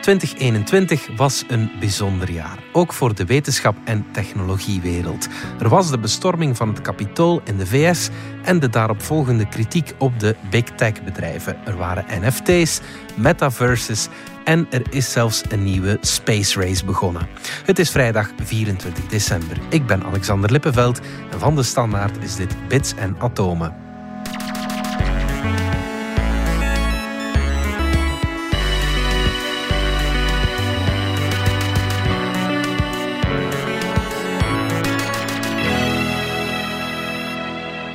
2021 was een bijzonder jaar, ook voor de wetenschap en technologiewereld. Er was de bestorming van het Capitool in de VS en de daaropvolgende kritiek op de big tech bedrijven. Er waren NFT's, metaverses en er is zelfs een nieuwe space race begonnen. Het is vrijdag 24 december. Ik ben Alexander Lippenveld en van de Standaard is dit Bits en Atomen.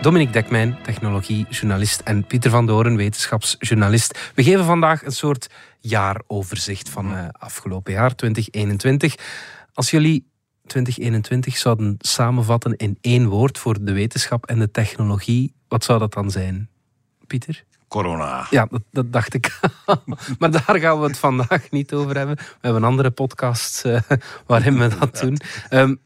Dominique Dekmijn, technologiejournalist en Pieter van Doren, wetenschapsjournalist. We geven vandaag een soort jaaroverzicht van uh, afgelopen jaar, 2021. Als jullie 2021 zouden samenvatten in één woord voor de wetenschap en de technologie, wat zou dat dan zijn, Pieter? Corona. Ja, dat, dat dacht ik. maar daar gaan we het vandaag niet over hebben. We hebben andere podcasts uh, waarin we dat doen. Um,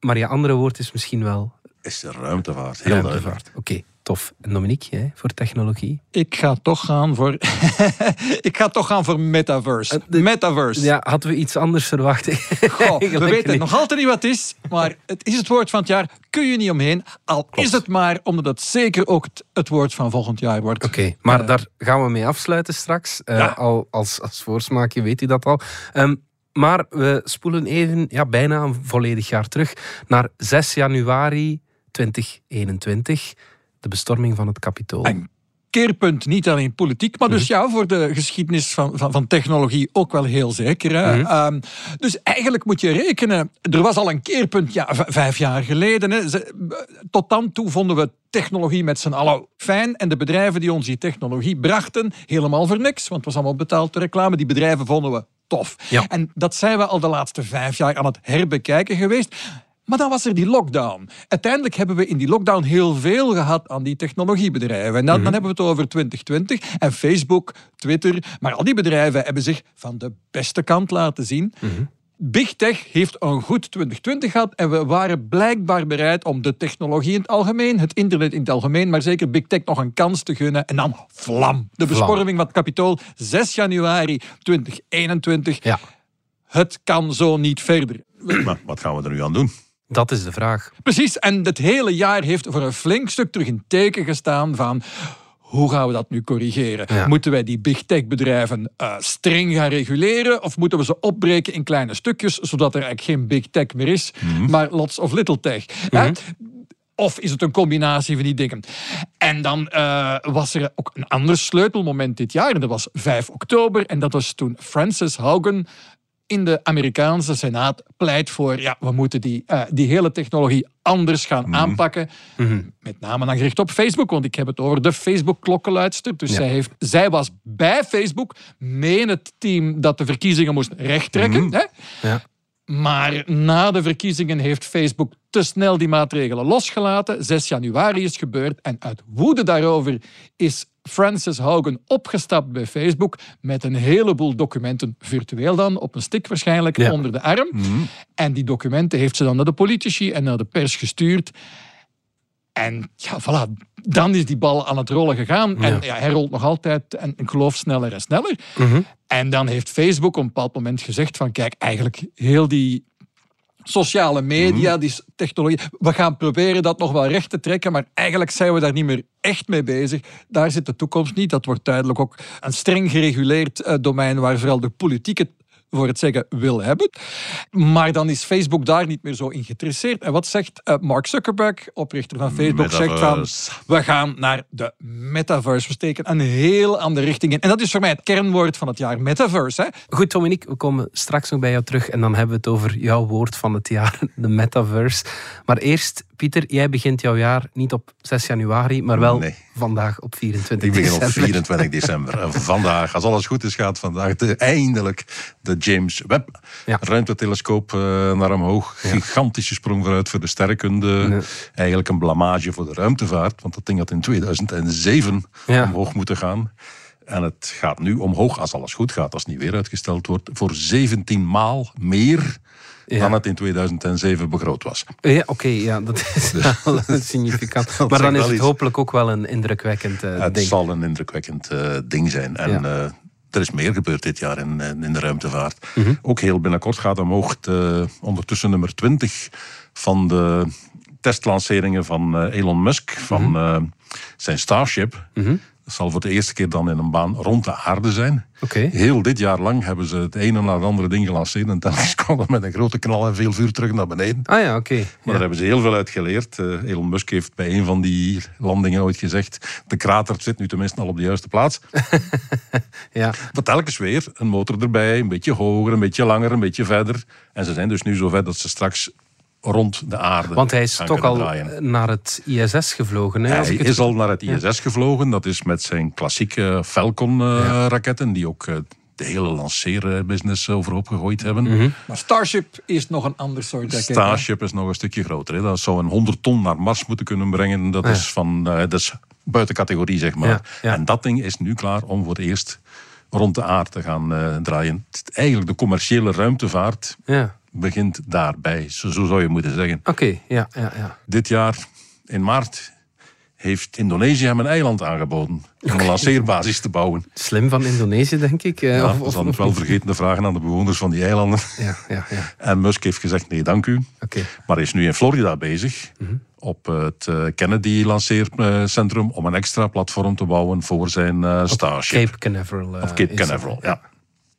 maar je andere woord is misschien wel is de ruimtevaart. Heel ruimtevaart. Oké, tof. En Dominique, jij, voor technologie? Ik ga toch gaan voor... ik ga toch gaan voor metaverse. Eh, de metaverse. Ja, hadden we iets anders verwacht? we weten nog altijd niet wat het is, maar het is het woord van het jaar. Kun je niet omheen. Al is het maar omdat het zeker ook het, woord van volgend jaar wordt. Oké, maar uh, daar gaan we mee afsluiten straks. Uh, al als, als voorsmaakje weet u dat al. Um, maar we spoelen even, ja, bijna een volledig jaar terug, naar 6 januari 2021, de bestorming van het kapitool. Een keerpunt, niet alleen politiek, maar dus mhm. ja, voor de geschiedenis van, van, van technologie ook wel heel zeker. Mhm. Ehm, dus eigenlijk moet je rekenen, er was al een keerpunt ja, vijf jaar geleden. Hè. tot dan toe vonden we technologie met z'n allen fijn. En de bedrijven die ons die technologie brachten, helemaal voor niks, want het was allemaal betaald reclame. Die bedrijven vonden we tof. Ja. En dat zijn we al de laatste vijf jaar aan het herbekijken geweest. Maar dan was er die lockdown. Uiteindelijk hebben we in die lockdown heel veel gehad aan die technologiebedrijven. En dan, dan mhm. hebben we het over 2020 en Facebook, Twitter. Maar al die bedrijven hebben zich van de beste kant laten zien. Mhm. Big Tech heeft een goed 2020 gehad en we waren blijkbaar bereid om de technologie in het algemeen, het internet in het algemeen, maar zeker Big Tech nog een kans te gunnen. En dan vlam. De bestorming van het kapitool 6 januari 2021. Ja. Het kan zo niet verder. Maar wat gaan we er nu aan doen? Dat is de vraag. Precies, en het hele jaar heeft voor een flink stuk terug in teken gestaan van hoe gaan we dat nu corrigeren? Moeten wij die big tech bedrijven uh, streng gaan reguleren of moeten we ze opbreken in kleine stukjes zodat er eigenlijk geen big tech meer is, mhm. maar lots of little tech? Mhm. Of is het een combinatie van die dingen? En dan uh, was er ook een ander sleutelmoment dit jaar. En dat was 5 oktober. En dat was toen Francis Haugen in de Amerikaanse Senaat pleit voor, ja, we moeten die, uh, die hele technologie anders gaan mhm. aanpakken. Mhm. Met name dan gericht op Facebook, want ik heb het over de Facebook-klokkenluidster. Dus zij, heeft, zij was bij Facebook, mee in het team dat de verkiezingen moest rechttrekken. Mm hè? Ja. Maar na de verkiezingen heeft Facebook te snel die maatregelen losgelaten. 6 januari is gebeurd en uit woede daarover is Frances Haugen opgestapt bij Facebook met een heleboel documenten, virtueel dan, op een stick waarschijnlijk, onder de arm. Mhm. En die documenten heeft ze dan naar de politici en naar de pers gestuurd. En ja, voilà, dan is die bal aan het rollen gegaan. En ja, hij rolt nog altijd, en ik geloof, sneller en sneller. Mhm. En dan heeft Facebook op een bepaald moment gezegd van, kijk, eigenlijk heel die sociale media, mhm. die technologie. We gaan proberen dat nog wel recht te trekken, maar eigenlijk zijn we daar niet meer echt mee bezig. Daar zit de toekomst niet. Dat wordt duidelijk ook een streng gereguleerd uh, domein waar vooral de politiek het voor het zeggen wil hebben. Maar dan is Facebook daar niet meer zo in geïnteresseerd. En wat zegt uh, Mark Zuckerberg, oprichter van Facebook, zegt van we gaan naar de metaverse. We steken een heel andere richting in. En dat is voor mij het kernwoord van het jaar, metaverse. Hè? Goed, Dominique, we komen straks nog bij jou terug en dan hebben we het over jouw woord van het jaar, de metaverse. Maar eerst, Pieter, jij begint jouw jaar niet op 6 januari, maar wel vandaag op 24 december. Ik begin op 24 december. En vandaag, als alles goed is, gaat vandaag de, eindelijk de James Webb ruimtetelescoop uh, naar omhoog. Gigantische sprong vooruit voor de sterrenkunde. Eigenlijk een blamage voor de ruimtevaart, want dat ding had in 2007 omhoog moeten gaan. En het gaat nu omhoog, als alles goed gaat, als het niet weer uitgesteld wordt, voor 17 maal meer dan het in 2007 begroot was. Ja, oké, ja, dat is wel significant. maar dan is het hopelijk ook wel een indrukwekkend uh, het ding. Het zal een indrukwekkend uh, ding zijn. En er is meer gebeurd dit jaar in, in de ruimtevaart. Mhm. Ook heel binnenkort gaat omhoog de, ondertussen nummer 20 van de testlanceringen van eh, Elon Musk, van mhm. zijn Starship. Mm dat zal voor de eerste keer dan in een baan rond de aarde zijn. Okay. Heel dit jaar lang hebben ze het ene na het andere ding gelanceerd. En dan kwam het met een grote knal en veel vuur terug naar beneden. Ah ja, oké. Maar daar hebben ze heel veel uit geleerd. Uh, Elon Musk heeft bij een van die landingen ooit gezegd... de krater zit nu tenminste al op de juiste plaats. ja. Maar telkens weer een motor erbij, een beetje hoger, een beetje langer, een beetje verder. En ze zijn dus nu zo ver dat ze straks rond de aarde. Want hij is toch al naar het ISS gevlogen. Hè, hij is al naar het ISS gevlogen. Dat is met zijn klassieke Falcon-raketten, die ook eh, de hele lanceerbusiness overhoop gegooid hebben. Mhm. Maar Starship is nog een ander soort raket. Starship is nog een stukje groter. Hè. Dat zou een 100 ton naar Mars moeten kunnen brengen. Dat is van uh, dat is buiten categorie, zeg maar. En dat ding is nu klaar om voor het eerst rond de aarde te gaan uh, draaien. Eigenlijk de commerciële ruimtevaart ja begint daarbij. Zo, zo zou je moeten zeggen. Oké, ja, ja, ja. Dit jaar, in maart, heeft Indonesië hem een eiland aangeboden om een lanceerbasis te bouwen. Slim van Indonesië, denk ik. Ja, of, dan wel vergeten te vragen aan de bewoners van die eilanden. Ja, ja, ja. En Musk heeft gezegd, nee, dank u. Okay. Maar hij is nu in Florida bezig, mhm. op het eh, Kennedy-lanceercentrum, om een extra platform te bouwen voor zijn uh, Starship. Cape Canaveral. Uh, of Cape Canaveral, ja.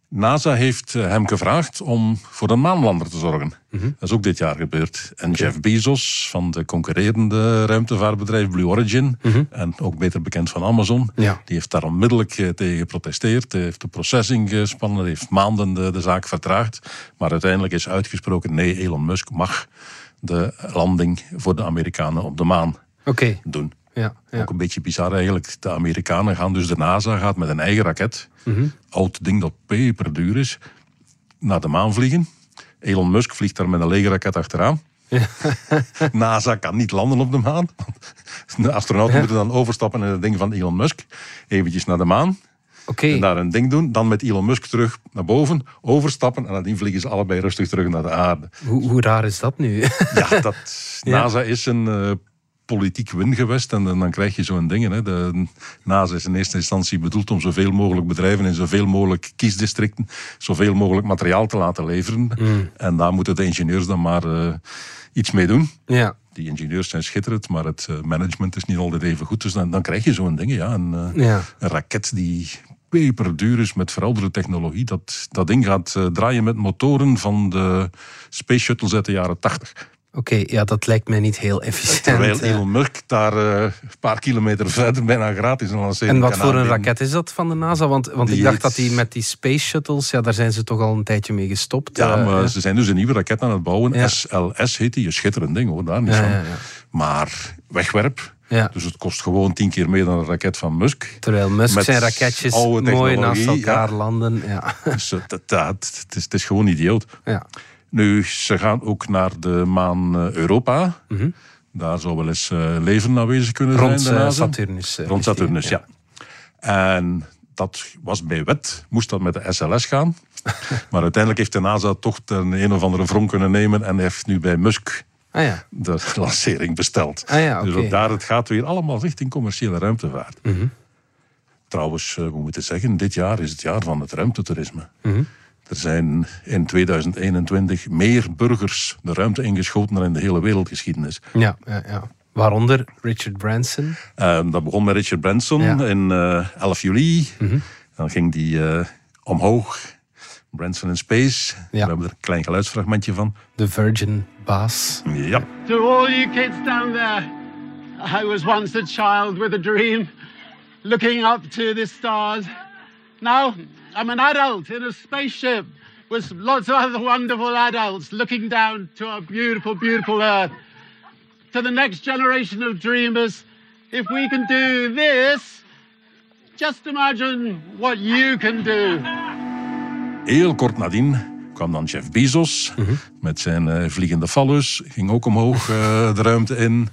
NASA heeft eh, hem gevraagd om voor een maanlander te zorgen. Mhm. Dat is ook dit jaar gebeurd. En Jeff Bezos van de concurrerende ruimtevaartbedrijf Blue Origin, mhm. en ook beter bekend van Amazon, die heeft daar onmiddellijk eh, tegen geprotesteerd. Heeft de processing gespannen, heeft maanden de, de zaak vertraagd. Maar uiteindelijk is uitgesproken: nee, Elon Musk mag de landing voor de Amerikanen op de maan doen. Ja, ja. Ook een beetje bizar eigenlijk. De Amerikanen gaan dus, de NASA gaat met een eigen raket, mm oud ding dat peperduur is, naar de maan vliegen. Elon Musk vliegt daar met een lege raket achteraan. NASA kan niet landen op de maan. De astronauten moeten dan overstappen in het ding van Elon Musk. Eventjes naar de maan. Okay. En daar een ding doen. Dan met Elon Musk terug naar boven, overstappen. En dan vliegen ze allebei rustig terug naar de aarde. Hoe, hoe raar is dat nu? ja, dat, NASA is een uh, politiek win geweest. En dan krijg je zo'n dingen. Hè. De NASA is in eerste instantie bedoeld om zoveel mogelijk bedrijven in zoveel mogelijk kiesdistricten zoveel mogelijk materiaal te laten leveren. Mm. En daar moeten de ingenieurs dan maar uh, iets mee doen. Ja. Die ingenieurs zijn schitterend, maar het eh, management is niet altijd even goed. Dus dan, dan krijg je zo'n dingen. Ja. Een, uh, ja. een raket die peperduur is met verouderde technologie. Dat, dat ding gaat draaien met motoren van de Space Shuttles uit de jaren 80. Oké, ja, dat lijkt mij niet heel efficiënt. Terwijl Elon Musk daar uh, een paar kilometer verder bijna gratis een lancering En wat voor een raket is dat van de NASA? Want, want ik dacht dat die met die space shuttles, ja, daar zijn ze toch al een tijdje mee gestopt. Ja, uh, maar ze zijn dus een nieuwe raket aan het bouwen. SLS heet die, een schitterend ding hoor, daar niet van. Maar wegwerp, ja. Dus het kost gewoon tien keer meer dan een raket van Musk. Terwijl Musk zijn raketjes mooi naast elkaar landen. Ja. Dus het, het, het, is, het, is, gewoon idioot. Ja. Nu, ze gaan ook naar de maan eh, Europa. Mhm. Daar zou wel eens uh, leven aanwezig kunnen Rond, zijn. Rond Saturnus. Rond Saturnus, ja. En dat was bij wet, moest dat met de SLS gaan. maar uiteindelijk heeft de NASA toch een, een of andere wrong kunnen nemen en heeft nu bij Musk ah, ja. de lancering besteld. Ah, ja, Dus ook daar, het gaat weer allemaal richting commerciële ruimtevaart. Mhm. Trouwens, uh, we moeten zeggen, dit jaar is het jaar van het ruimtetoerisme. Mhm. Er zijn in 2021 meer burgers de ruimte ingeschoten dan in de hele wereldgeschiedenis. Ja, ja, ja. Waaronder Richard Branson. Uh, dat begon met Richard Branson in uh, eh, 11 juli. Mhm. Dan ging die uh, omhoog. Branson in Space. We hebben er een klein geluidsfragmentje van. De Virgin baas. Ja. To all you kids down there. I was once a child with a dream. Looking up to the stars. Now I'm an adult in a spaceship with lots of other wonderful adults looking down to our beautiful, beautiful Earth. To the next generation of dreamers, if we can do this, just imagine what you can do. Heel kort nadien kwam dan Jeff Bezos -hmm. met zijn uh, vliegende fallus. Ging ook omhoog uh, de ruimte in.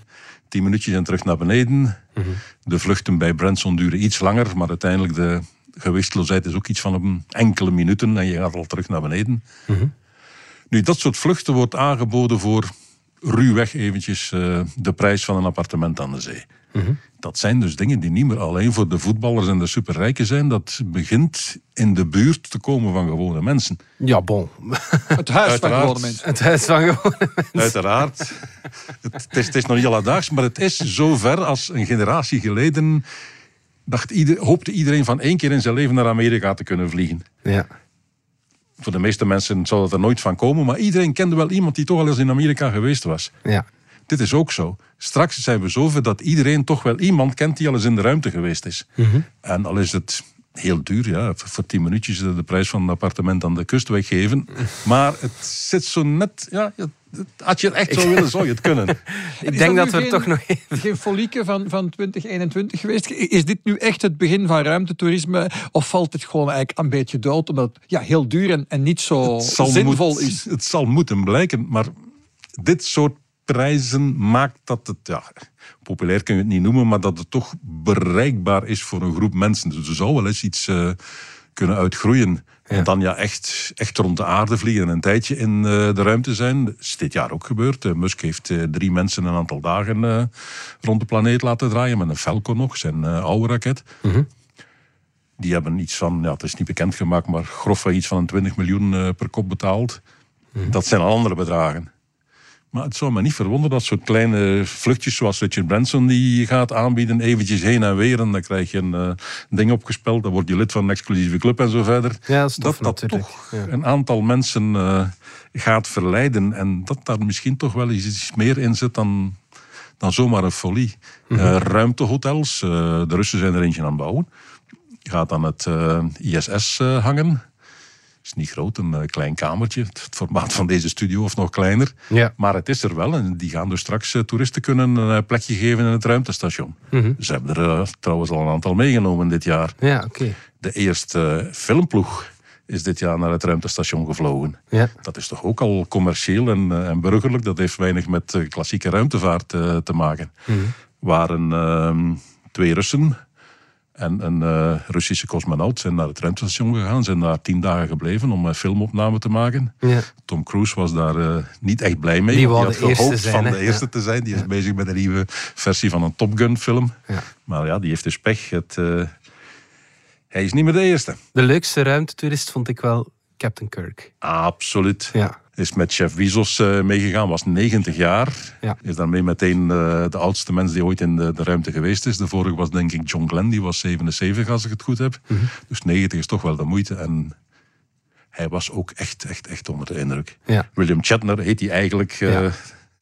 Tien minuutjes en terug naar beneden. -hmm. De vluchten bij Branson duren iets langer, maar uiteindelijk de gewichtloosheid is ook iets van een enkele minuten en je gaat al terug naar beneden. Mhm. Nu, dat soort vluchten wordt aangeboden voor ruwweg eventjes uh, de prijs van een appartement aan de zee. Dat zijn dus dingen die niet meer alleen voor de voetballers en de superrijken zijn. Dat begint in de buurt te komen van gewone mensen. Ja, bon. Het huis van gewone mensen. Het huis van gewone mensen. Uiteraard. het, het, is, het is nog niet alledaags, maar het is zover als een generatie geleden dacht ieder, hoopte iedereen van één keer in zijn leven naar Amerika te kunnen vliegen. Ja. Voor de meeste mensen zou dat er nooit van komen, maar iedereen kende wel iemand die toch al eens in Amerika geweest was. Ja. Dit is ook zo. Straks zijn we zover dat iedereen toch wel iemand kent die al eens in de ruimte geweest is. En al is het heel duur, ja, voor tien minuutjes de prijs van een appartement aan de kust weggeven. Maar het zit zo net, ja, had je het echt zo willen, zou je het kunnen. Ik denk dat, we geen, toch nog even... Geen folieke van, van 2021 geweest. Is dit nu echt het begin van ruimtetoerisme? Of valt het gewoon eigenlijk een beetje dood, omdat het ja, heel duur en, en niet zo zinvol is? Het zal moeten blijken, maar dit soort prijzen maakt dat het, ja, populair kun je het niet noemen, maar dat het toch bereikbaar is voor een groep mensen. Dus er zou wel eens iets uh, kunnen uitgroeien. En dan ja, echt, echt rond de aarde vliegen en een tijdje in uh, de ruimte zijn. Dat is dit jaar ook gebeurd. Uh, Musk heeft drie mensen een aantal dagen rond de planeet laten draaien met een Falcon nog, zijn oude raket. Mm -hmm. Die hebben iets van, ja, het is niet bekendgemaakt, maar grofweg iets van een 20 miljoen per kop betaald. Mm -hmm. Dat zijn andere bedragen. Maar het zou me niet verwonderen dat soort kleine vluchtjes zoals Richard Branson die gaat aanbieden, eventjes heen en weer. En dan krijg je een uh, ding opgespeld, dan word je lid van een exclusieve club en zo verder. Ja, dat, dat, dat toch ja. een aantal mensen uh, gaat verleiden. En dat daar misschien toch wel iets meer in zit dan, dan zomaar een folie. Mm -hmm. uh, ruimtehotels, de Russen zijn er eentje aan het bouwen. Gaat aan het ISS hangen is niet groot, een uh, klein kamertje. Het formaat van deze studio of nog kleiner. Ja. Maar het is er wel en die gaan dus straks uh, toeristen kunnen een uh, plekje geven in het ruimtestation. Mm -hmm. Ze hebben er trouwens al een aantal meegenomen dit jaar. Ja, oké. De eerste filmploeg is dit jaar naar het ruimtestation gevlogen. Ja. Dat is toch ook al commercieel en, en burgerlijk. Dat heeft weinig met klassieke ruimtevaart te maken. Mm -hmm. Waren ehm, twee Russen en een uh, Russische cosmonaut zijn naar het ruimtestation gegaan, zijn daar tien dagen gebleven om een filmopname te maken. Ja. Tom Cruise was daar uh, niet echt blij mee. Die, had gehoopt zijn, van de eerste ja. te zijn. Die is bezig met een nieuwe versie van een Top Gun film. Ja. Maar ja, die heeft dus pech. Het, uh, hij is niet meer de eerste. De leukste ruimtetoerist vond ik wel Captain Kirk. Absoluut. Ja. Is met chef Wisos uh, meegegaan, was 90 jaar. Ja. Is daarmee meteen uh, de oudste mens die ooit in de, de, ruimte geweest is. De vorige was denk ik John Glenn, die was 77 als ik het goed heb. Mm -hmm. Dus 90 is toch wel de moeite. En hij was ook echt, echt, echt onder de indruk. Ja. William Shatner heet hij eigenlijk. Uh, ja.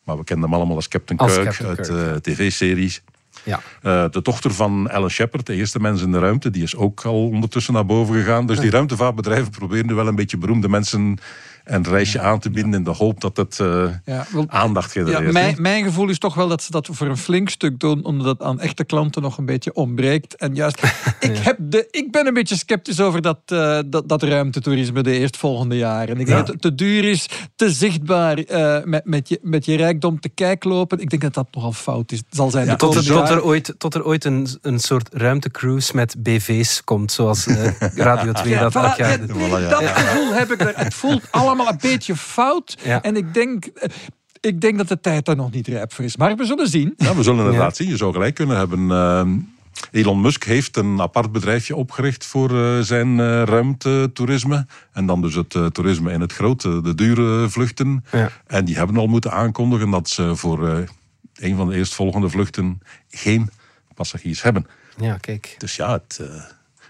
Maar we kennen hem allemaal als Captain als Kirk Captain uit Kirk. tv-series. Ja. Uh, de dochter van Alan Shepard, de eerste mens in de ruimte, die is ook al ondertussen naar boven gegaan. Dus die ruimtevaartbedrijven proberen nu wel een beetje beroemde mensen een reisje aan te bieden in de hoop dat het uh, ja, wel, aandacht genereert. Ja, mijn, mijn, gevoel is toch wel dat ze dat voor een flink stuk doen, omdat het aan echte klanten nog een beetje ontbreekt. En juist, ik, heb de, ik ben een beetje sceptisch over dat, uh, dat, dat ruimtetoerisme de eerstvolgende jaren. Ik denk dat het te duur is, te zichtbaar uh, met, met, je, met je rijkdom te kijk lopen. Ik denk dat dat nogal fout is. zal zijn ja, tot, er, tot, er ooit, tot er ooit een, een soort ruimtecruise met BV's komt, zoals Radio 2 dat elk jaar doet. Dat gevoel heb ik er. Het voelt allemaal allemaal een beetje fout. Ja. En ik denk, ik denk dat de tijd daar nog niet rijp voor is. Maar we zullen zien. Ja, we zullen inderdaad ja. zien. Je zou gelijk kunnen hebben. Uh, Elon Musk heeft een apart bedrijfje opgericht voor uh, zijn uh, ruimtetoerisme. En dan dus het toerisme in het grote, de dure vluchten. Ja. En die hebben al moeten aankondigen dat ze voor een van de eerstvolgende vluchten geen passagiers hebben. Ja, kijk. Dus ja, het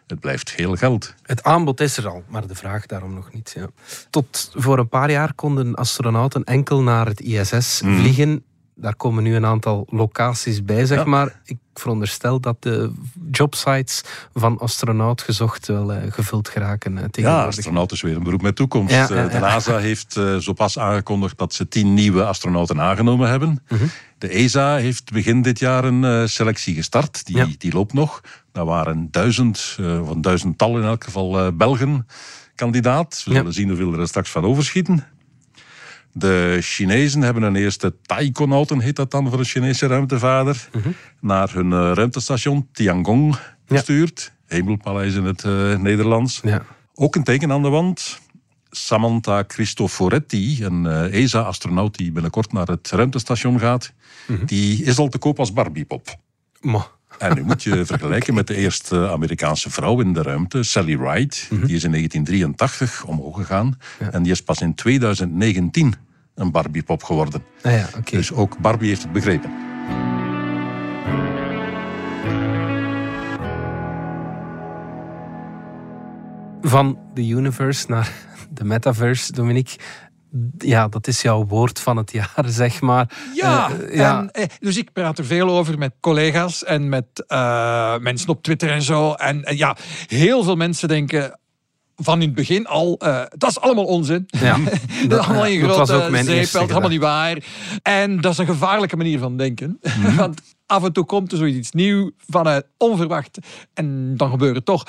het blijft veel geld. Het aanbod is er al, maar de vraag daarom nog niet. Ja. Tot voor een paar jaar konden astronauten enkel naar het ISS Mhm. mm. vliegen. Daar komen nu een aantal locaties bij, zeg Ja. maar. Ik veronderstel dat de jobsites van astronaut gezocht wel uh, gevuld geraken uh, Ja, astronaut is weer een beroep met toekomst. Ja, ja, de. NASA heeft uh, zo pas aangekondigd dat ze tien nieuwe astronauten aangenomen hebben. Mhm. De ESA heeft begin dit jaar een selectie gestart. Die, die loopt nog. Daar waren duizend, uh, of een duizendtal in elk geval, uh, Belgen kandidaat. We Ja. zullen zien hoeveel er straks van overschieten. De Chinezen hebben een eerste taikonauten, heet dat dan voor een Chinese ruimtevaarder, Mhm. naar hun uh, ruimtestation Tiangong gestuurd. Hemelpaleis in het uh, Nederlands. Ja. Ook een teken aan de wand. Samantha Cristoforetti, een uh, ESA-astronaut die binnenkort naar het ruimtestation gaat, Mhm. die is al te koop als Barbiepop. En nu moet je vergelijken met de eerste Amerikaanse vrouw in de ruimte, Sally Ride. Mhm. Die is in 1983 omhoog gegaan. En die is pas in 2019 een Barbie-pop geworden. Ah ja, Dus ook Barbie heeft het begrepen. Van de universe naar de metaverse, Dominique ja, dat is jouw woord van het jaar, zeg maar. Ja, uh, ja. En, eh, dus ik praat er veel over met collega's en met uh, mensen op Twitter en zo. En, en, ja, heel veel mensen denken van in het begin al, uh, dat is allemaal onzin. Ja, dat is allemaal een grote zeepel, dat is allemaal niet waar. En dat is een gevaarlijke manier van denken. Mm. Want af en toe komt er zoiets nieuws vanuit onverwacht en dan gebeurt het toch.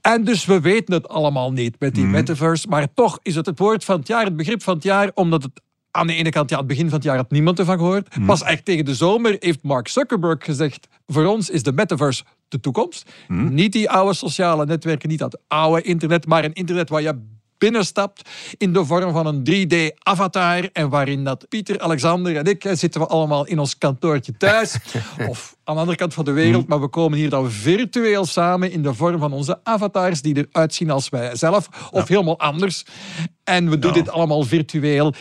En dus we weten het allemaal niet met die mm. metaverse, maar toch is het het woord van het jaar, het begrip van het jaar, omdat het aan de ene kant, ja, het begin van het jaar had niemand ervan gehoord. Mm. Pas echt tegen de zomer heeft Mark Zuckerberg gezegd: voor ons is de metaverse de toekomst. Mm. Niet die oude sociale netwerken, niet dat oude internet, maar een internet waar je binnenstapt in de vorm van een 3D-avatar en waarin dat Pieter, Alexander en ik zitten we allemaal in ons kantoortje thuis of aan de andere kant van de wereld, mm. maar we komen hier dan virtueel samen in de vorm van onze avatars die eruit zien als wij zelf of helemaal anders. En we doen dit allemaal virtueel.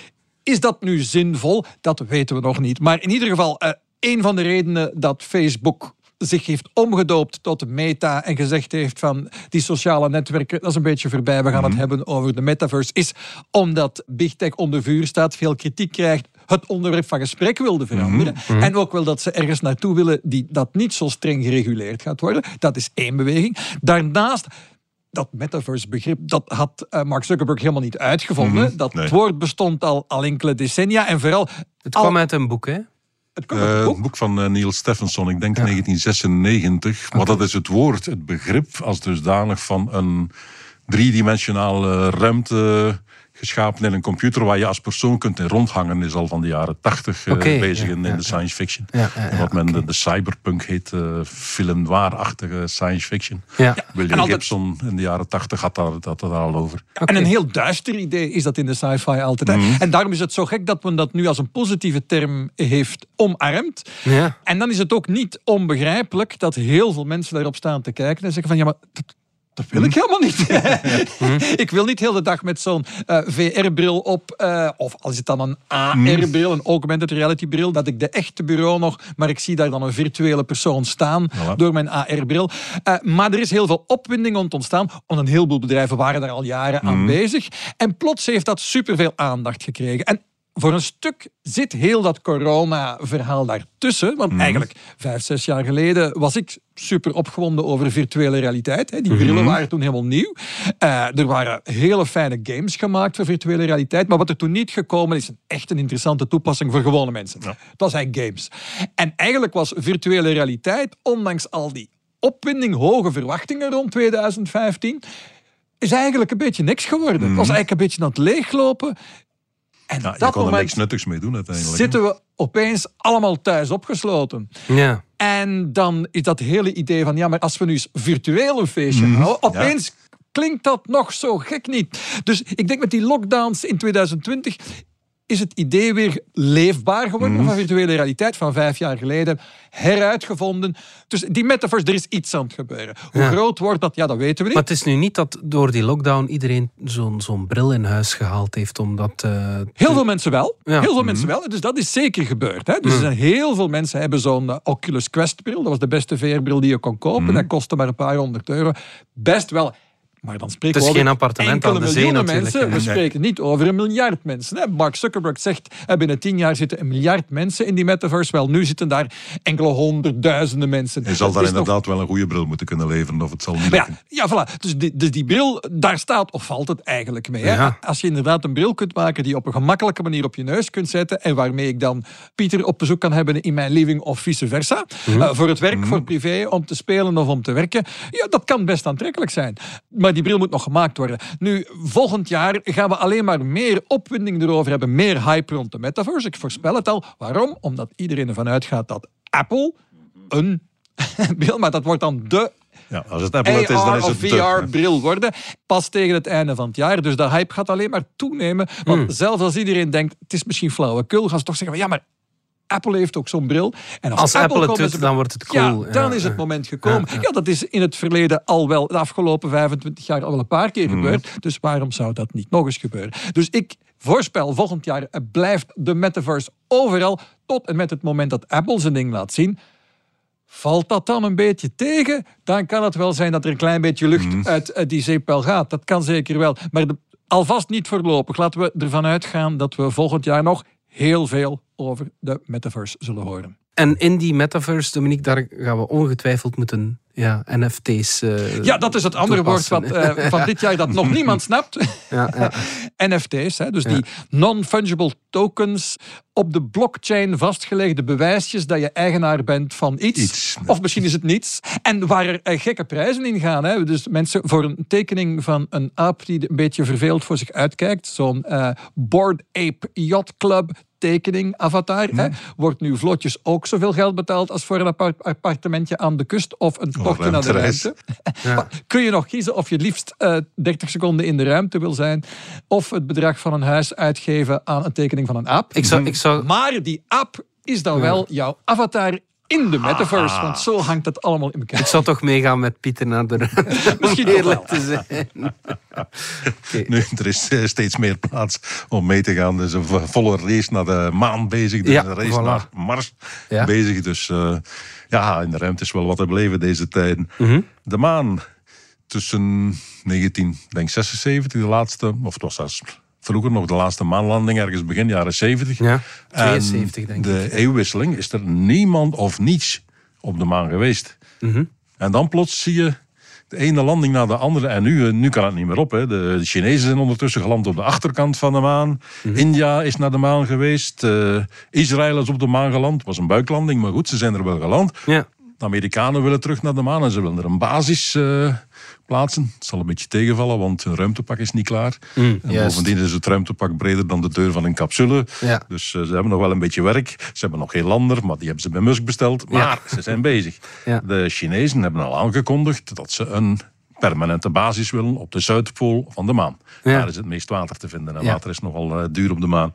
Is dat nu zinvol? Dat weten we nog niet. Maar in ieder geval, uh, een van de redenen dat Facebook zich heeft omgedoopt tot Meta en gezegd heeft van die sociale netwerken, dat is een beetje voorbij, we gaan het mhm. hebben over de metaverse, is omdat Big Tech onder vuur staat, veel kritiek krijgt, het onderwerp van gesprek wilde veranderen. Mhm. Mhm. En ook wel dat ze ergens naartoe willen die dat niet zo streng gereguleerd gaat worden. Dat is één beweging. Daarnaast dat metaverse-begrip, dat had uh, Mark Zuckerberg helemaal niet uitgevonden. Dat woord bestond al, al enkele decennia. En vooral... Het kwam uit een boek, hè? Het uh, boek? boek van uh, Neil Stephenson, ik denk 1996. Maar dat is het woord, het begrip als dusdanig van een driedimensionale ruimte geschapen in een computer waar je als persoon kunt in rondhangen, is al van de jaren tachtig uh, bezig in, de science fiction. wat men de, de, cyberpunk heet, uh, filmwaarachtige science fiction. William Gibson in de jaren tachtig had daar, dat daar al over. En een heel duister idee is dat in de sci-fi altijd. Mhm. En daarom is het zo gek dat men dat nu als een positieve term heeft omarmd. En dan is het ook niet onbegrijpelijk dat heel veel mensen daarop staan te kijken en zeggen van ja, maar dat wil ik hm. helemaal niet. Hm. ik wil niet heel de dag met zo'n uh, eh, VR-bril op, uh, of als het dan een AR-bril, een augmented reality-bril, dat ik de echte bureau nog, maar ik zie daar dan een virtuele persoon staan door mijn AR-bril. Uh, eh, maar er is heel veel opwinding ontstaan, want een heleboel bedrijven waren daar al jaren aan hm. bezig. En plots heeft dat superveel aandacht gekregen. En voor een stuk zit heel dat corona-verhaal daartussen. Want mhm. eigenlijk, vijf, zes jaar geleden was ik super opgewonden over virtuele realiteit. Die brillen mhm. waren toen helemaal nieuw. Uh, er waren hele fijne games gemaakt voor virtuele realiteit. Maar wat er toen niet gekomen is, een echt een interessante toepassing voor gewone mensen. Dat eigenlijk games. En eigenlijk was virtuele realiteit, ondanks al die opwinding, hoge verwachtingen rond 2015 is eigenlijk een beetje niks geworden. Het was mhm. eigenlijk een beetje aan het leeglopen. En ja, dat kon er niks nuttigs mee doen uiteindelijk. Zitten we opeens allemaal thuis opgesloten. Ja. En dan is dat hele idee van, ja, maar als we nu eens virtueel een feestje mm houden, opeens klinkt dat nog zo gek niet. Dus ik denk met die lockdowns in 2020 is het idee weer leefbaar geworden mhm. van virtuele realiteit van vijf jaar geleden. Heruitgevonden. Dus die metaverse, er is iets aan het gebeuren. Hoe groot wordt dat? Ja, dat weten we niet. Maar het is nu niet dat door die lockdown iedereen zo'n zo'n bril in huis gehaald heeft. Omdat, uh, heel veel mensen wel. Heel veel mhm. mensen wel. Dus dat is zeker gebeurd. Hè? Dus er mhm. zijn heel veel mensen hebben zo'n uh, Oculus Quest bril. Dat was de beste VR-bril die je kon kopen. Dat kostte maar een paar honderd euro. Best wel maar dan spreken het is we geen appartement aan de zee mensen. We spreken niet over een miljard mensen. Mark Zuckerberg zegt, binnen tien jaar zitten een miljard mensen in die metaverse. Wel, nu zitten daar enkele honderdduizenden mensen. Je zal daar inderdaad wel een goede bril moeten kunnen leveren, of het zal niet ja, ja, voilà. Dus die, dus die bril, daar staat of valt het eigenlijk mee. Hè? Als je inderdaad een bril kunt maken die op een gemakkelijke manier op je neus kunt zetten en waarmee ik dan Pieter op bezoek kan hebben in mijn living of vice versa. Mhm. Eh, voor het werk, mhm. voor privé, om te spelen of om te werken. Ja, dat kan best aantrekkelijk zijn. Maar die bril moet nog gemaakt worden. Nu, volgend jaar gaan we alleen maar meer opwinding erover hebben, meer hype rond de metaverse. Ik voorspel het al. Waarom? Omdat iedereen ervan uitgaat dat Apple een bril, maar dat wordt dan de ja, als het Apple AR is, dan is het VR-bril worden. Pas tegen het einde van het jaar. Dus de hype gaat alleen maar toenemen. Want hmm. zelfs als iedereen denkt, het is misschien flauwekul, gaan ze toch zeggen, ja, maar Apple heeft ook zo'n bril. En als, als Apple, het doet, dan wordt het cool. Ja, dan is het moment gekomen. Ja, dat is in het verleden al wel, de afgelopen 25 jaar al wel een paar keer mhm. gebeurd. Dus waarom zou dat niet nog eens gebeuren? Dus ik voorspel, volgend jaar blijft de metaverse overal tot en met het moment dat Apple zijn ding laat zien. Valt dat dan een beetje tegen, dan kan het wel zijn dat er een klein beetje lucht mhm. uit, die zeepel gaat. Dat kan zeker wel. Maar alvast niet voorlopig. Laten we ervan uitgaan dat we volgend jaar nog heel veel over de metaverse zullen horen. En in die metaverse, Dominique, daar gaan we ongetwijfeld moeten ja, NFT's. Uh, ja, dat is het andere woord wat, uh, van dit jaar dat nog niemand snapt. Ja, ja. NFT's, hè, dus die non-fungible tokens op de blockchain vastgelegde bewijsjes dat je eigenaar bent van iets. Of misschien is het niets. En waar er uh, gekke prijzen in gaan. Hè. Dus mensen voor een tekening van een aap die een beetje verveeld voor zich uitkijkt. Zo'n Board Ape Yacht Club tekening, avatar. Hè, wordt nu vlotjes ook zoveel geld betaald als voor een appartementje aan de kust of een tochtje naar de ruimte. Ja. Kun je nog kiezen of je liefst uh, eh, 30 seconden in de ruimte wil zijn of het bedrag van een huis uitgeven aan een tekening van een aap. Ik zou, ik zou... Maar die app is dan wel jouw avatar in de metaverse. Want zo hangt het allemaal in elkaar. Ik zal toch meegaan met Pieter naar de. Misschien eerlijk te zijn. Nu, er is eh, steeds meer plaats om mee te gaan. Er is een volle race naar de maan bezig. Er is een race naar Mars bezig. Dus uh, ja, in de ruimte is wel wat te beleven deze tijden. Mhm. De maan tussen 1976, de laatste, of het was zelfs vroeger nog de laatste maanlanding, ergens begin jaren 70. Ja, 72 denk ik. De eeuwwisseling is er niemand of niets op de maan geweest. Mhm. En dan plots zie je de ene landing na de andere. En nu, eh, nu kan het niet meer op. Hè. De, Chinezen zijn ondertussen geland op de achterkant van de maan. Mhm. India is naar de maan geweest. Uh, Israël is op de maan geland. Het was een buiklanding, maar goed, ze zijn er wel geland. Ja. De Amerikanen willen terug naar de maan en ze willen er een basis uh, plaatsen. Het zal een beetje tegenvallen, want hun ruimtepak is niet klaar. Mm, en bovendien is het ruimtepak breder dan de deur van een capsule. Ja. Dus uh, ze hebben nog wel een beetje werk. Ze hebben nog geen lander, maar die hebben ze bij Musk besteld. Maar ze zijn bezig. Ja. De Chinezen hebben al aangekondigd dat ze een permanente basis willen op de Zuidpool van de maan. Daar is het meest water te vinden. En water is nogal uh, duur op de maan.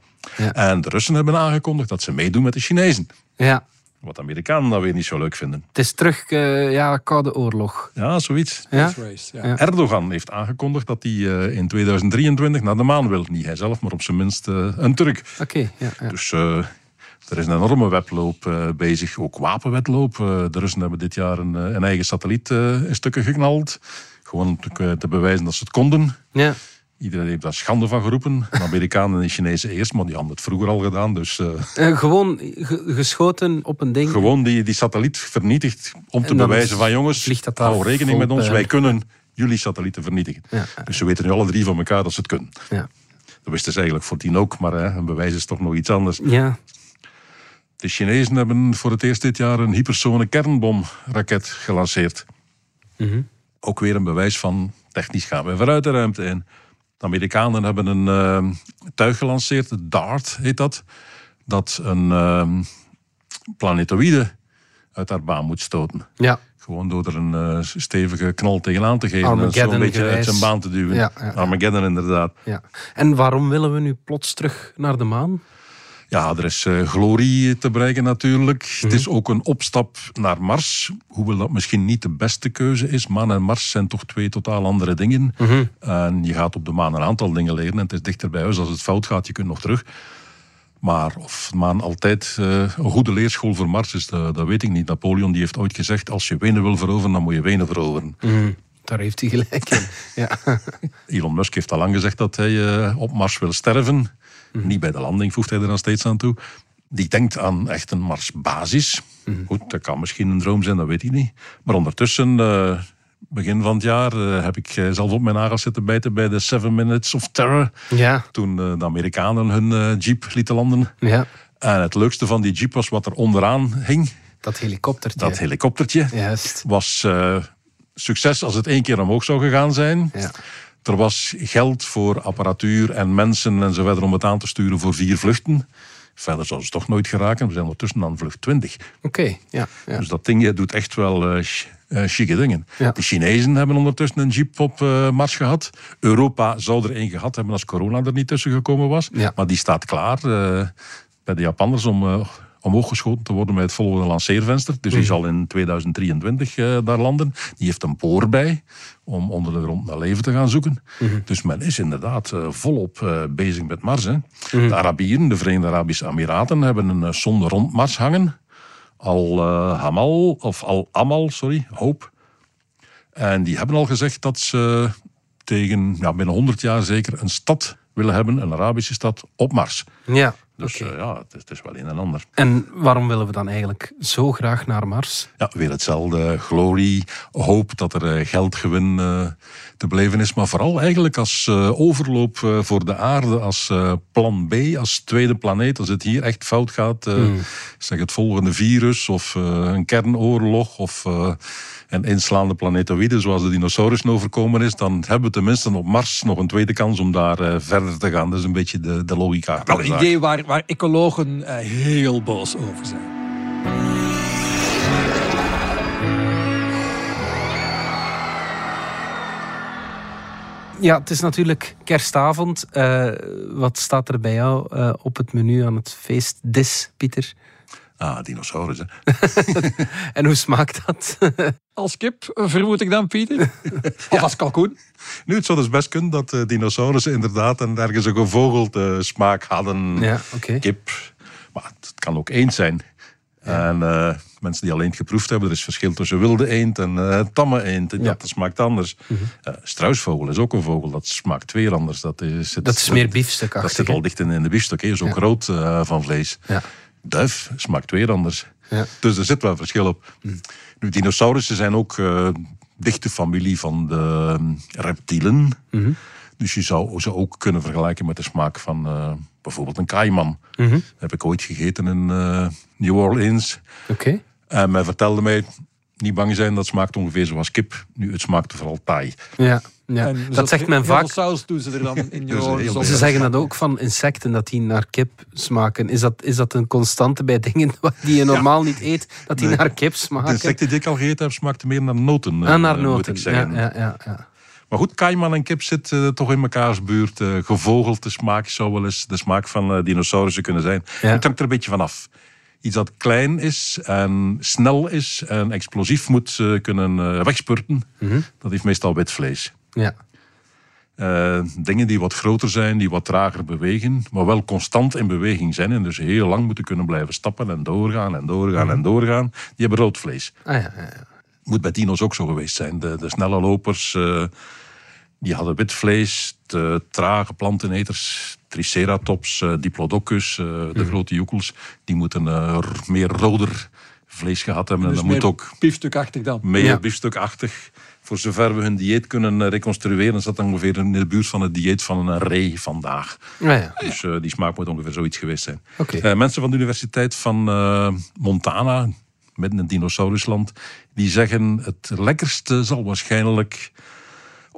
En de Russen hebben aangekondigd dat ze meedoen met de Chinezen. Ja. Wat de Amerikanen dan weer niet zo leuk vinden. Het is terug, uh, ja, Koude Oorlog. Ja, zoiets. Ja? ja. Erdogan heeft aangekondigd dat hij uh, in 2023 naar de maan wil. Niet hij zelf, maar op zijn minst uh, een Turk. Oké, ja, ja, Dus er is een enorme wedloop bezig, ook wapenwedloop. de Russen hebben dit jaar een, een eigen satelliet in stukken geknald. Gewoon om te, te bewijzen dat ze het konden. Ja. Iedereen heeft daar schande van geroepen. De Amerikanen en Chinezen eerst, maar die hadden het vroeger al gedaan. Dus, uh, gewoon geschoten op een ding? Gewoon die, die satelliet vernietigd om te bewijzen van jongens, hou rekening met ons, wij kunnen jullie satellieten vernietigen. Dus ze weten nu alle drie van elkaar dat ze het kunnen. Ja. Dat wisten ze eigenlijk voor tien ook, maar hè, een bewijs is toch nog iets anders. Ja. De Chinezen hebben voor het eerst dit jaar een hypersone kernbomraket gelanceerd. Mm Ook weer een bewijs van technisch gaan we vooruit de ruimte in. De Amerikanen hebben een uh, tuig gelanceerd, DART heet dat, dat een uh, planetoïde uit haar baan moet stoten. Ja. Gewoon door er een uh, stevige knal tegenaan te geven en zo een beetje uit zijn baan te duwen. Ja, ja, Armageddon inderdaad. Ja. En waarom willen we nu plots terug naar de maan? Ja, er is uh, glorie te bereiken natuurlijk. Het mhm. is ook een opstap naar Mars. Hoewel dat misschien niet de beste keuze is. Maan en Mars zijn toch twee totaal andere dingen. Mhm. En je gaat op de maan een aantal dingen leren. En het is dichter bij huis. Als het fout gaat, je kunt nog terug. Maar of maan altijd uh, een goede leerschool voor Mars is, dat, dat, weet ik niet. Napoleon die heeft ooit gezegd, als je Wenen wil veroveren, dan moet je Wenen veroveren. Mhm. Daar heeft hij gelijk in. Ja. Elon Musk heeft al lang gezegd dat hij uh, op Mars wil sterven. Mhm. Niet bij de landing voegt hij er dan steeds aan toe. Die denkt aan echt een Marsbasis. Mm Goed, dat kan misschien een droom zijn, dat weet ik niet. Maar ondertussen, uh, begin van het jaar, uh, heb ik eh, zelf op mijn nagels zitten bijten bij de Seven Minutes of Terror. Ja. Toen de Amerikanen hun jeep lieten landen. Ja. En het leukste van die jeep was wat er onderaan hing. Dat helikoptertje. Dat helikoptertje. Juist. Was succes als het één keer omhoog zou gegaan zijn. Ja. Er was geld voor apparatuur en mensen en zo verder om het aan te sturen voor vier vluchten. Verder zou ze toch nooit geraken. We zijn ondertussen aan vlucht 20. Oké, ja, ja, Dus dat ding doet echt wel uh, chique dingen. De Chinezen hebben ondertussen een jeep op uh, Mars gehad. Europa zou er één gehad hebben als corona er niet tussen gekomen was. Maar die staat klaar bij de Japanners om omhoog geschoten te worden met het volgende lanceervenster. Dus die zal in 2023 daar landen. Die heeft een boor bij om onder de grond naar leven te gaan zoeken. Dus men is inderdaad volop bezig met Mars. Hè. De Arabieren, de Verenigde Arabische Emiraten, hebben een sonde rond Mars hangen. Al-Hamal, of Al-Amal, sorry, Hoop. En die hebben al gezegd dat ze tegen ja, binnen 100 jaar zeker een stad willen hebben, een Arabische stad, op Mars. Ja. Dus okay. uh, ja, het is, het is, wel een en ander. En waarom willen we dan eigenlijk zo graag naar Mars? Ja, weer hetzelfde. Glorie, hoop dat er uh, geldgewin uh, te beleven is. Maar vooral eigenlijk als overloop voor de aarde, als plan B, als tweede planeet. Als het hier echt fout gaat, mm. zeg het volgende virus of een kernoorlog of en inslaande planetoïden, zoals de dinosaurussen overkomen is, dan hebben we tenminste op Mars nog een tweede kans om daar verder te gaan. Dat is een beetje de, de logica. Wel een idee waar, waar ecologen uh, heel boos over zijn. Ja, het is natuurlijk kerstavond. Uh, wat staat er bij jou op het menu aan het feest Dis, Pieter? Ah, dinosaurussen. en hoe smaakt dat? als kip, vermoed ik dan, Pieter? of als kalkoen? Nu, het zou dus best kunnen dat uh, dinosaurussen inderdaad een, ergens een gevogelde smaak hadden. Ja, Kip. Maar het kan ook eend zijn. En uh, mensen die alleen geproefd hebben, er is verschil tussen wilde eend en uh, tamme eend. En ja. dat smaakt anders. Mm -hmm. struisvogel is ook een vogel, dat smaakt weer anders. Dat is, het, dat is meer biefstuk Dat zit al dicht in, in de biefstuk, zo ja. groot van vlees. Ja. Duif smaakt weer anders. Dus er zit wel verschil op. Mm. Nu, dinosaurussen zijn ook uh, dichte familie van de reptielen. Mm Dus je zou ze ook kunnen vergelijken met de smaak van uh, bijvoorbeeld een kaiman. Mm -hmm. Dat heb ik ooit gegeten in uh, New Orleans. Oké. Okay. En men vertelde mij, niet bang zijn, dat smaakt ongeveer zoals kip. Nu, het smaakte vooral taai. Ja. Ja, dat zegt men vaak. saus doen ze er dan in je Ze zeggen dat ook van insecten, dat die naar kip smaken. Is dat, is dat een constante bij dingen die je normaal niet eet, dat die naar kip smaken? De insecten die ik al gegeten heb, smaakten meer naar noten. Ah, naar noten, moet ik zeggen. Ja, ja, ja, Maar goed, kaiman en kip zitten uh, toch in mekaars buurt. Uh, gevogelte smaak zou wel eens de smaak van uh, dinosaurussen kunnen zijn. Ja. Het hangt er een beetje vanaf. Iets dat klein is en snel is en explosief moet kunnen wegspurten, mm -hmm. dat heeft meestal wit vlees. Ja. Uh, dingen die wat groter zijn, die wat trager bewegen, maar wel constant in beweging zijn en dus heel lang moeten kunnen blijven stappen en doorgaan en doorgaan mm. en doorgaan, die hebben rood vlees. Ah, ja, ja, ja. Moet bij dino's ook zo geweest zijn. De, de snelle lopers, uh, die hadden wit vlees, de trage planteneters, triceratops, uh, diplodocus, de mm. grote joekels, die moeten meer roder vlees gehad hebben. Dus en dat moet ook biefstukachtig dan. Meer ja. biefstukachtig voor zover we hun dieet kunnen reconstrueren, is dat ongeveer in de buurt van het dieet van een ree vandaag. Ja, ja. Dus uh, die smaak moet ongeveer zoiets geweest zijn. Okay. Uh, mensen van de Universiteit van uh, Montana, midden in het dinosaurusland, die zeggen het lekkerste zal waarschijnlijk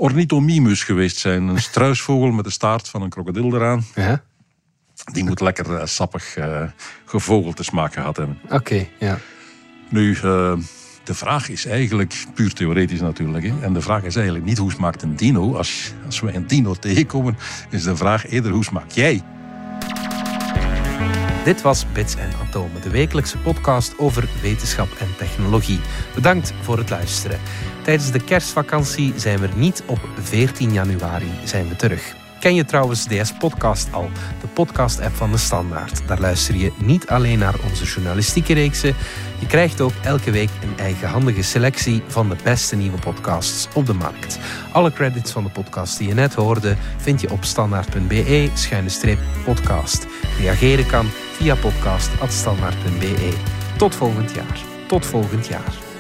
Ornithomimus geweest zijn. Een struisvogel met de staart van een krokodil eraan. Ja. Die moet lekker sappig gevogelte smaak gehad hebben. Oké, okay, ja. Nu, de vraag is eigenlijk puur theoretisch natuurlijk. Hè? En de vraag is eigenlijk niet hoe smaakt een dino. Als, als we een dino tegenkomen, is de vraag eerder hoe smaak jij? Dit was Bits en Atomen, de wekelijkse podcast over wetenschap en technologie. Bedankt voor het luisteren. Tijdens de kerstvakantie zijn we er niet. Op 14 januari zijn we terug. Ken je trouwens DS Podcast al, de podcast-app van de Standaard? Daar luister je niet alleen naar onze journalistieke reeksen, je krijgt ook elke week een eigenhandige selectie van de beste nieuwe podcasts op de markt. Alle credits van de podcast die je net hoorde vind je op standaard.be-podcast. Reageren kan via podcast.standaard.be. Tot volgend jaar. Tot volgend jaar.